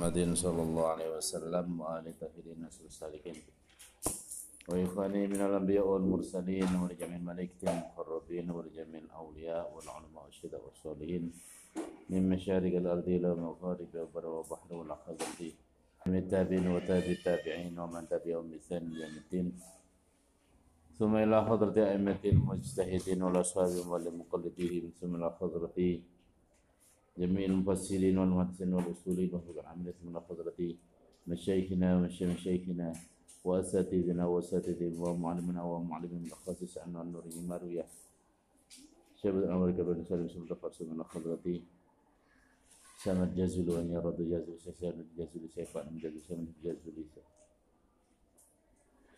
محمد صلى الله عليه وسلم وآل طاهرين الصالحين وإخواني من الأنبياء والمرسلين ولجميع الملائكة المقربين ولجميع الأولياء والعلماء والشهداء والصالحين من مشارق الأرض إلى مغارب البر والبحر والأخضر من التابعين وتابع التابعين ومن تبعهم بإحسان يوم الدين ثم إلى حضرة أئمة المجتهدين والأصحاب والمقلدين ثم إلى حضرة جميع المفسرين والمحدثين والأصولين وأهل العمل من حضرة مشايخنا ومشايخنا وأساتذنا وأساتذة ومعلمنا ومعلمين الأخاص عنا النوري ماروية شباب الأمريكا كبير سالم سبت فرس من حضرة سند جزل وأن يرد جزل سند جزل سيفان جزل سند جزل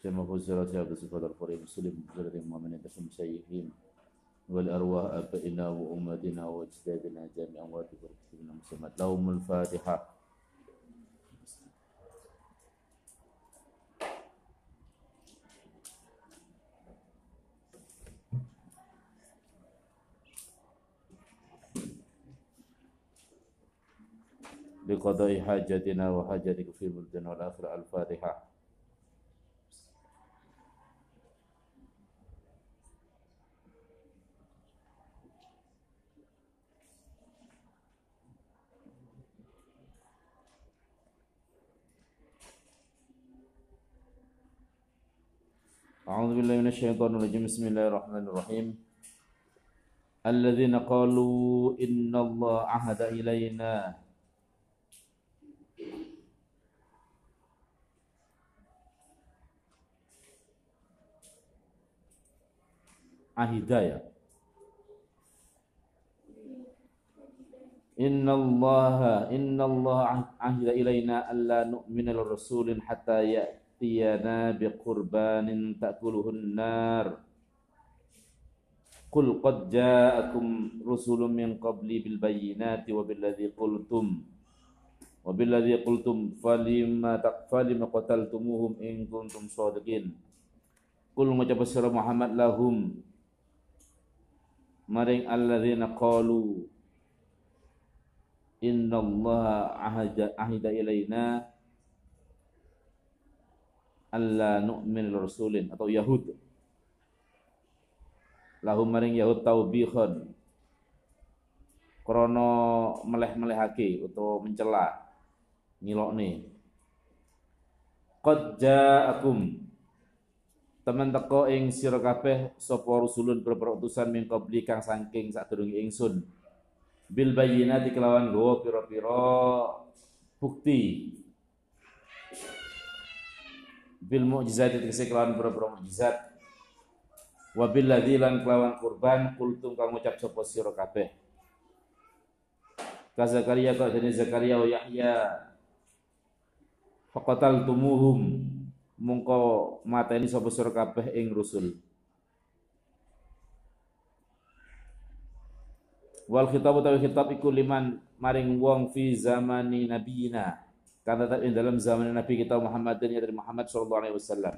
كما فسرت هذا صفات القريب المسلم بجرد المؤمنين تشم سيئهم والأرواح أبائنا وأمتنا وأجدادنا جميعا وتبركتنا مسلمات لهم الفاتحة. لقضاء حاجتنا وحاجتك في الدنيا والآخرة الفاتحة. أعوذ بالله من الشيطان الرجيم. بسم الله الرحمن الرحيم. الذين قالوا إن الله عهد إلينا. عهدا إن الله إن الله عهد إلينا ألا نؤمن لرسول حتى يأتي. Nar Qul qad ja'akum rusulun min qabli bil bayyinati wa billadhi qultum wa billadhi qultum falima taqfalima qataltumuhum in kuntum shadiqin Qul ngucap sira Muhammad lahum. Maring alladzina qalu inna Allah ahada, ahida ilaina alla nu'min rasulin atau Yahud. Lahum maring Yahud taubihon krono meleh-melehake utawa mencela ngilokne. Qad ja'akum. Teman teko ing sira kabeh sapa rusulun utusan min qabli kang saking sadurunge ingsun. Bil bayyinati kelawan gowo pira-pira bukti bil mukjizat tegese kelawan pira-pira mukjizat. Wa bil lan kelawan kurban kultum kang ngucap sapa sira kabeh. Ka Zakaria ka dene Zakaria wa Yahya? Faqatal tumuhum mungko mateni sapa sira kabeh ing rusul. Wal khitab utawi khitab iku liman maring wong fi zamani nabiyina karena dalam zaman Nabi kita Muhammad dan dari Muhammad sallallahu alaihi wasallam.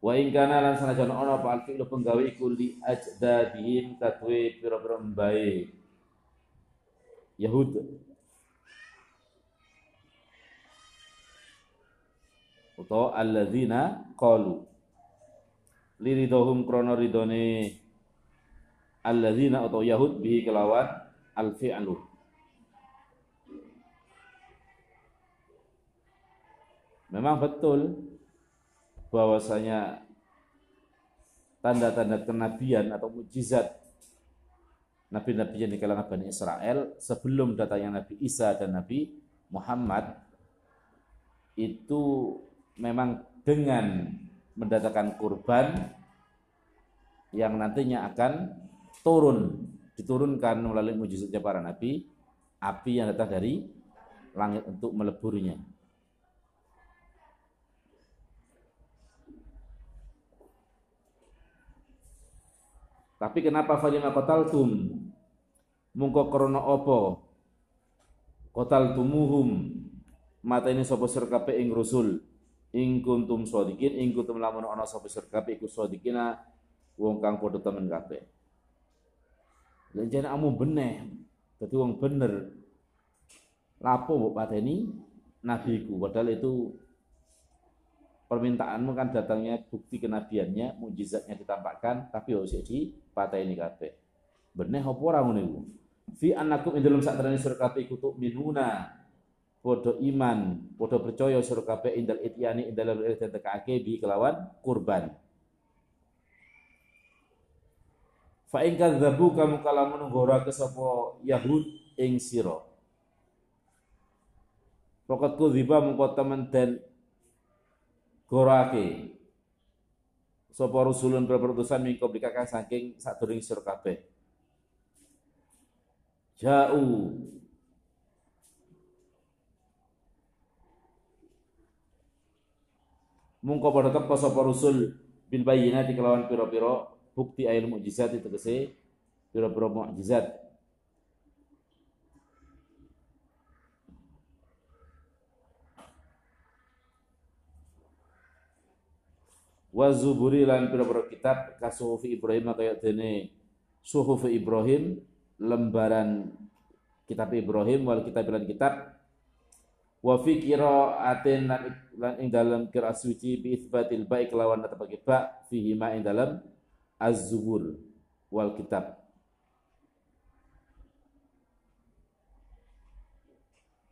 Wa in kana lan sanajan ana apa alfi'lu penggawe iku li ajdadihim katwe pira-pira mbae. Yahud. Utawa alladzina qalu. Liridhum krana ridone alladzina atau yahud bihi kelawan al fi'lu Memang betul bahwasanya tanda-tanda kenabian atau mujizat nabi-nabi yang di kalangan Bani Israel sebelum datangnya Nabi Isa dan Nabi Muhammad itu memang dengan mendatangkan kurban yang nantinya akan turun diturunkan melalui mujizatnya para nabi api yang datang dari langit untuk meleburnya tapi kenapa falima qataltum mungko krana apa qataltumuhum mata ini sapa sir ing rusul. Ing kuntum sadiqin ing kuntum lamun ana sapa sir kabeh iku sadiqina wong kang padha temen kabeh. Lan jane amu beneh. Dadi wong bener. Lapo mbok pateni? Nabiku. Padahal itu permintaanmu kan datangnya bukti kenabiannya mujizatnya ditampakkan tapi harus di pateni kabeh. Benih apa ora ngono iku? Fi annakum ing dalem sakterane sira kabeh minuna podo iman podo percaya sira kabeh indal ityani ing dalem tekake bi kelawan kurban. Fa kadzabu kamu kalamun ngora sapa yahud ing sira. Fakat kudziba mengko temen den gorake. Sapa rusulun berutusan mingko blikaka saking sadurunge sira kabeh. Ja'u. Mungko pada teko sapa rusul bil bayyinati kelawan pira-pira bukti ayat mukjizat kese pira-pira mukjizat wa zuburi lan pira-pira kitab kasufi Ibrahim kaya dene suhuf Ibrahim lembaran kitab Ibrahim wal kitab lan kitab. Wa fi qiraatin lan ing dalam qiraat suci bi itsbatil baik lawan bagi ba fihi ma ing dalam az-zubur wal kitab.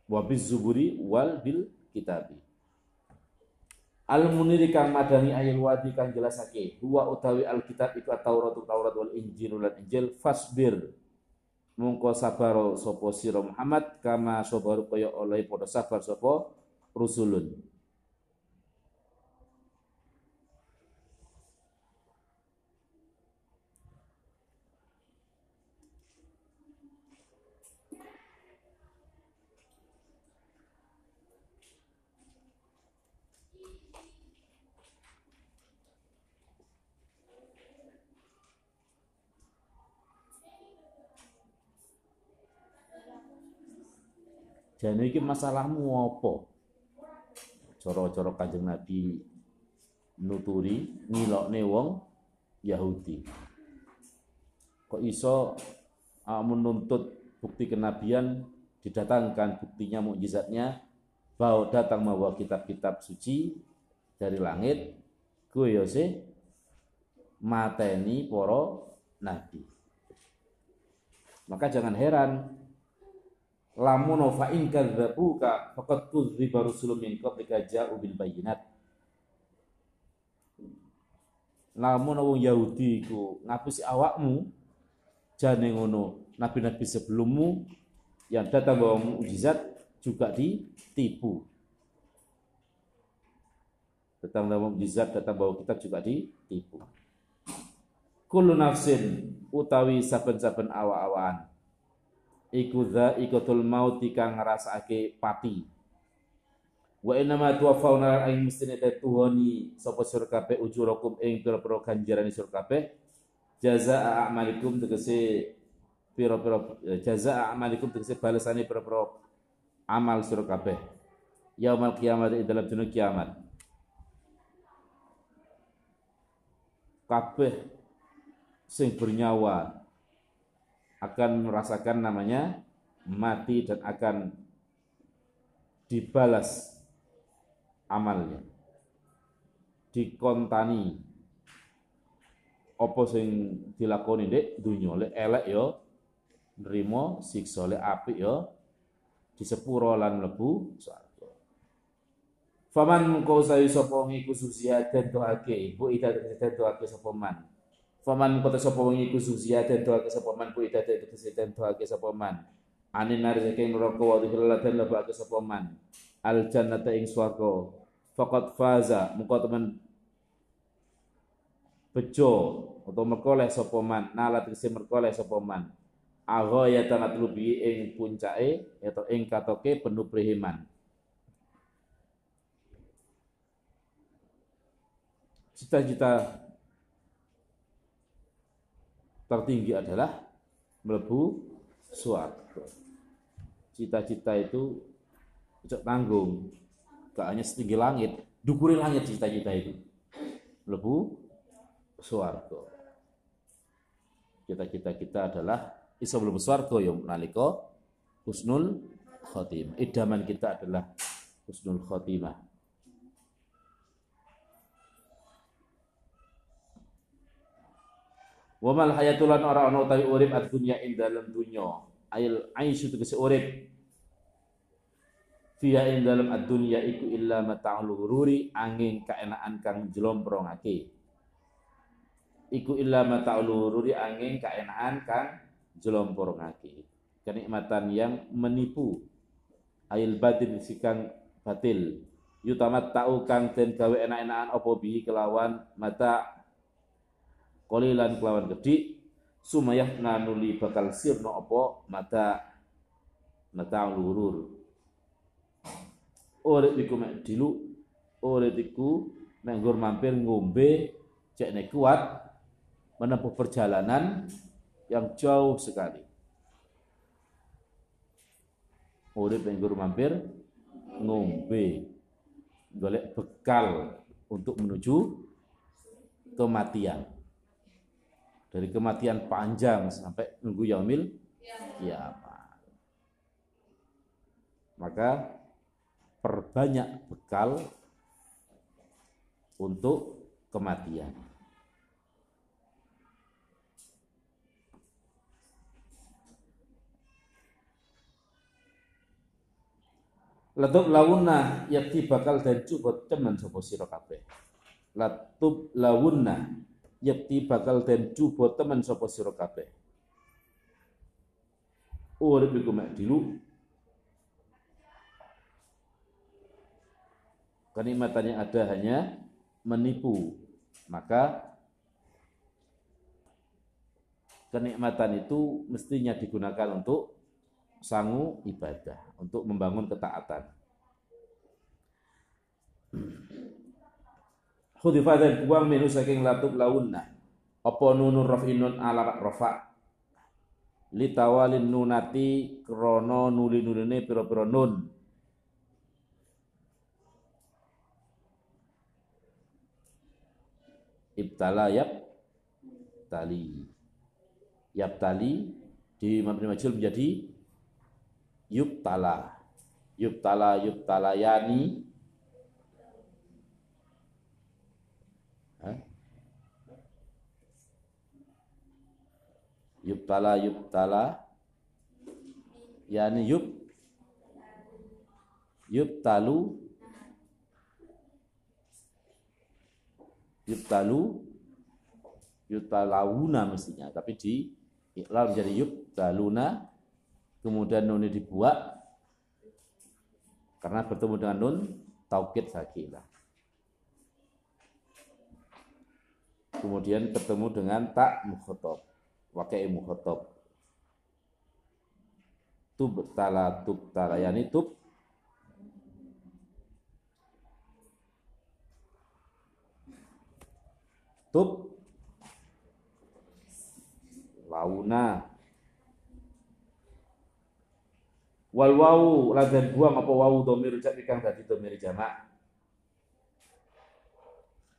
Wa zuburi wal bil kitabi Al muniri kang madani ayil wadi kang jelasake huwa utawi alkitab iku Taurat Taurat wal Injil lan Injil fasbir. Mungko sabar sapa sira Muhammad kama sabar kaya oleh padha sabar sapa rusulun Jane iki masalahmu apa? Coro-coro Kanjeng Nabi nuturi ngilokne wong Yahudi. Kok iso uh, menuntut bukti kenabian didatangkan buktinya mukjizatnya bahwa datang membawa kitab-kitab suci dari langit gue ya sih mateni poro nabi maka jangan heran lamun fa in kadzabuka faqad kudziba rusulun min qablika ja'u bil bayyinat. Lamun wong Yahudi iku ngapusi awakmu jane ngono nabi-nabi sebelummu yang datang bawa mukjizat juga ditipu. Datang bawa mukjizat datang bawa kitab juga ditipu. Kullu nafsin utawi saben-saben awa-awaan iku dza ikatul mauti kang ngrasake pati. Wa inna ma tuwaffawna aing mestine tuhoni sapa sira kabeh ujurakum ing pira-pira ganjaran sira kabeh jazaa a'malikum tegese pira-pira jazaa a'malikum tegese balesane pira-pira amal sira kabeh yaumal kiamat ing dalam dina kiamat. Kabeh sing bernyawa akan merasakan namanya mati dan akan dibalas amalnya. Dikontani. Apa sing dilakoni dek dunya le elek yo nrimo siksa le apik yo disepuro lan mlebu swarga. Faman kau sayu sapa ngiku susia den doake ibu ida den doake sapa man Faman kota sapa wong iku susia den doake sapa man ku ida den den doake sapa man. Anin nari saking neraka wa dhilal den lebake sapa man. Al jannata ing swarga. Faqat faza muka teman bejo atau merkoleh sapa man. Nala tegese merkoleh sapa man. Agha ya tanat lubi ing puncake atau ing katoke penuh prehiman. Cita-cita tertinggi adalah melebu suarga. Cita-cita itu cocok tanggung, gak hanya setinggi langit, dukuri langit cita-cita itu. Melebu suarga. Cita-cita kita adalah iso melebu suarga yang nalika husnul khotimah. Idaman kita adalah husnul khotimah. Wa mal hayatul lan ora ana utawi urip ad-dunya ing dalem dunya. Ail aisyu tegese urip Fiya ing dalem ad-dunya iku illa mata'ul ghururi angin kaenaan kang jlomprongake. Iku illa mata'ul ghururi angin kaenaan kang jlomprongake. Kenikmatan yang menipu. Ail batin sikang batil. Yutamat ta'u kang den gawe enak-enakan opo bihi kelawan mata kolilan kelawan gede sumayah nanuli bakal sirno apa? Mata mata lurur urip iku mek dilu urip iku menggur mampir ngombe cek kuat menempuh perjalanan yang jauh sekali. Urip menggur mampir ngombe. Golek bekal untuk menuju kematian dari kematian panjang sampai nunggu yaumil kiamat. Maka perbanyak bekal untuk kematian. Latub lawunna yakti bakal dan cubot teman sopo sira kabeh. Latub lawunna yakti bakal den cuba temen sapa sira kabeh. Urip iku mek dilu. Kenikmatannya ada hanya menipu. Maka kenikmatan itu mestinya digunakan untuk sangu ibadah untuk membangun ketaatan Khudifa dan buang minu saking latub launna. Apa nunur rafinun ala rafa. Litawalin nunati krono nuli nuline piro piro nun. Ibtala yap tali. Yap tali di mabni majul menjadi yubtala. Yubtala yubtala yani yubtala yubtala. Yani yub yubtalu. Yubtalu. Yubtalawuna mestinya tapi di iklal menjadi yubtaluna. Kemudian nun dibuat karena bertemu dengan nun taukid sakilah kemudian ketemu dengan tak mukhotob wakai mukhatab tub tala tub tala yani tub. Tub. Launa wal wau ladan buang apa wau domir cak ikang dadi domir jamak.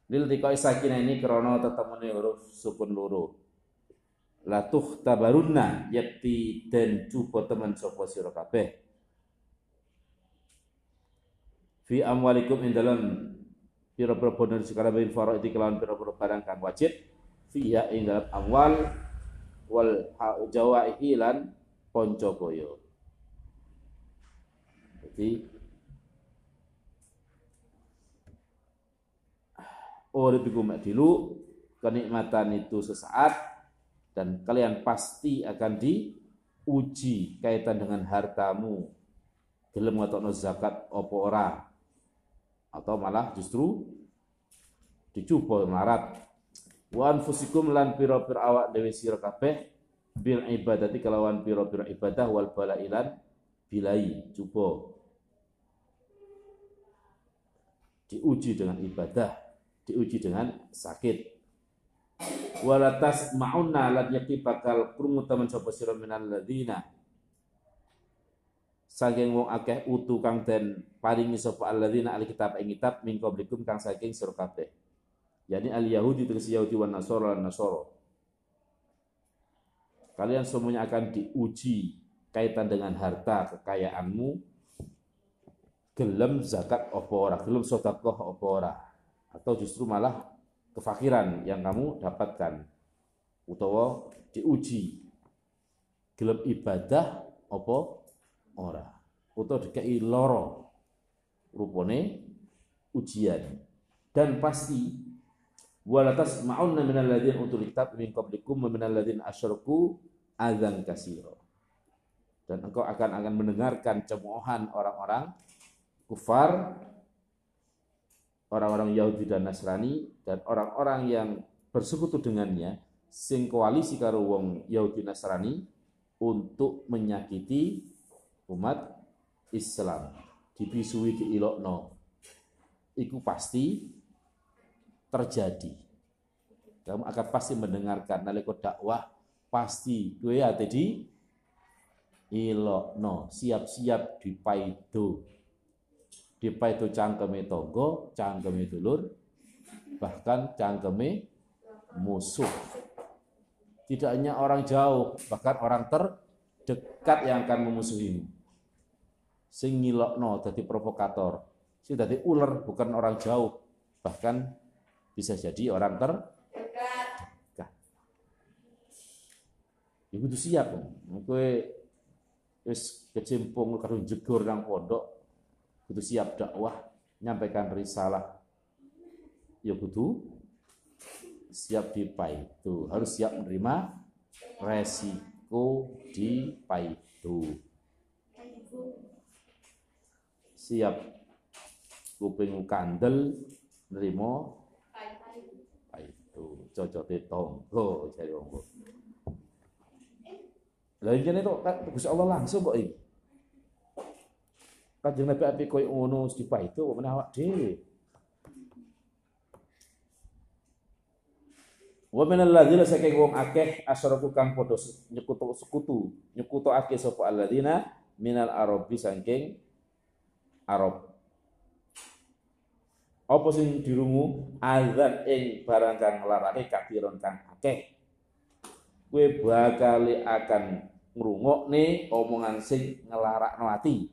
Lil tikai sakinah ini krono tetemune huruf sukun loro latuh tabarunna yakti dan cupo teman sopo sira kabeh. Fi amwalikum ing dalam pira-pira bondo bin faraidi kelawan pira-pira barang kang wajib. Fiha ing dalam amwal wal jawaihi lan ponco boyo jadi urip iku dilu kenikmatan itu sesaat dan kalian pasti akan diuji kaitan dengan hartamu. Gelem ngatokno zakat opo ora? Atau malah justru dicoba marat wa anfusikum lan pira-pira awak dewe sira kabeh bil ibadati kelawan pira-pira ibadah wal balailan bilai coba diuji dengan ibadah diuji dengan sakit walatas ma'unna lan yakti bakal krungu temen sapa sira minal ladina. Saking wong akeh utu kang den paringi sapa alladzina alkitab ing kitab min qablikum kang saking sira kabeh. Yani al yahudi tegese yahudi wan nasara lan nasara. Kalian semuanya akan diuji kaitan dengan harta kekayaanmu. Gelem zakat apa ora, gelem sedekah apa ora? Atau justru malah kefakiran yang kamu dapatkan. Utawa diuji. Gelem ibadah apa ora? Utawa dikai loro rupane ujian. Dan pasti wala tasma'unna minal ladzina utul kitab min qablikum wa minal ladzina asyraku adzan katsira. Dan engkau akan akan mendengarkan cemoohan orang-orang kufar orang-orang Yahudi dan Nasrani dan orang-orang yang bersekutu dengannya sing koalisi karo wong Yahudi Nasrani untuk menyakiti umat Islam. Dibisui ke ilokno iku pasti terjadi. Kamu akan pasti mendengarkan nalika dakwah pasti gue ada di ilokno. Siap-siap dipaido. Itu cangkeme tonggo, cangkeme dulur, bahkan cangkeme musuh. Tidak hanya orang jauh, bahkan orang terdekat yang akan memusuhimu. Sing ngilokno dadi provokator. Sing dadi ular bukan orang jauh, bahkan bisa jadi orang terdekat. Ya kudu siap. Kowe wis kecimpung karo jegur nang pondok, kudu siap dakwah, nyampaikan risalah. Ya kudu siap dipaitu, harus siap menerima resiko dipaitu. Siap kuping kandel nerima paitu, cocote tonggo jare wong. Lah ini tuh Gusti Allah langsung kok ini. Kanjeng Nabi api koyo ngono itu meneh awak dhewe. Wa min alladzina saking wong akeh asyaraku kang padha nyekutu sekutu, nyekutu akeh sapa alladzina minal arabi saking Arab. Apa sing dirungu azan ing barang kang nglarake kafiron kang akeh. Kowe bakal akan ngrungokne omongan sing ngelarakno ati.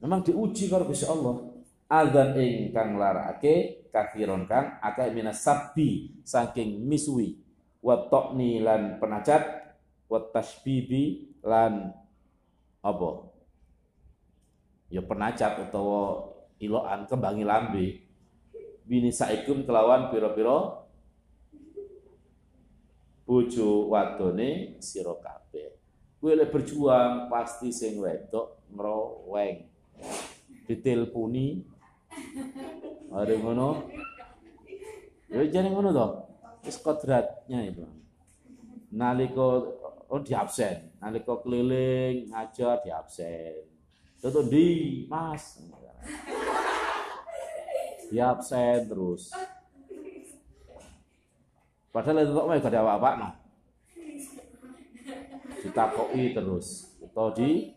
Memang diuji karo Gusti Allah. Adzan ingkang larake kafiron kang akeh minas sabbi saking misui wa tokni lan penacat wa tashbibi lan apa? Ya penacat utawa iloan kembangi lambe. Bini saikum kelawan piro-piro bojo wadone sira kabeh. Kowe berjuang pasti sing wedok ngroweng diteleponi ada ngono? Ya jadi ngono toh. Wis kodratnya itu. Naliko oh di absen. Naliko keliling ngajar di absen. Itu di mas? Di absen terus. Padahal itu kok gak ada apa-apa no ditakoi terus. Atau di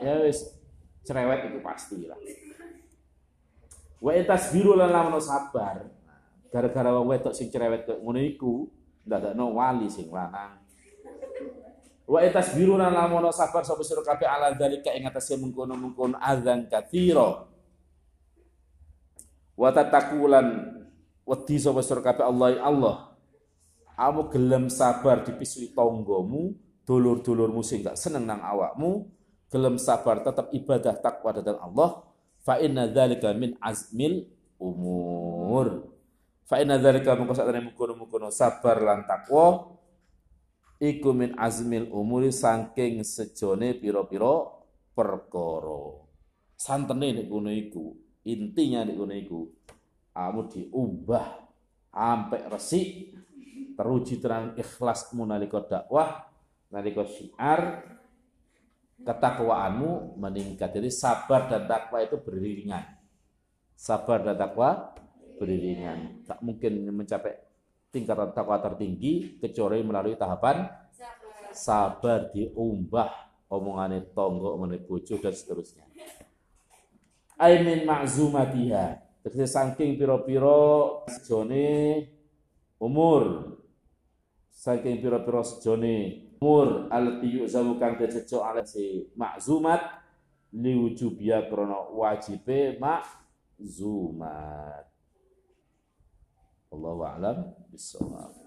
ya wis cerewet itu pasti lah. Wa biru lan sabar. Gara-gara wong wedok sing cerewet kok ngono iku ndadekno wali sing lanang. Wa biru lan lamun sabar sapa sira kabeh ala dalika ing atase mengkono-mengkono azan katsira. Wa tatakulan wedi sapa sira kabeh Allah Allah. Kamu gelem sabar dipisui tonggomu dulur-dulurmu sing gak seneng nang awakmu gelem sabar tetap ibadah takwa datang Allah fa inna dzalika min azmil umur. Fa inna dzalika mengko sak mungkon-mungkon sabar lan takwa iku min azmil umuri saking sejone pira-pira perkara. Santene nek ngono iku intinya nek ngono iku kamu diubah sampai resik teruji terang ikhlasmu nalika dakwah nalika syiar ketakwaanmu meningkat. Jadi sabar dan takwa itu beriringan. Sabar dan takwa beriringan. Tak mungkin mencapai tingkatan takwa tertinggi kecuali melalui tahapan sabar diumbah omongannya tonggo, omongannya bojo dan seterusnya. Aimin ma'zumatiha. Terus saking piro-piro sejone umur saking pira-pira sejone umur alati yuzamu kang dececo ala si makzumat liwujubia krana wajibe makzumat Allahu a'lam bissawab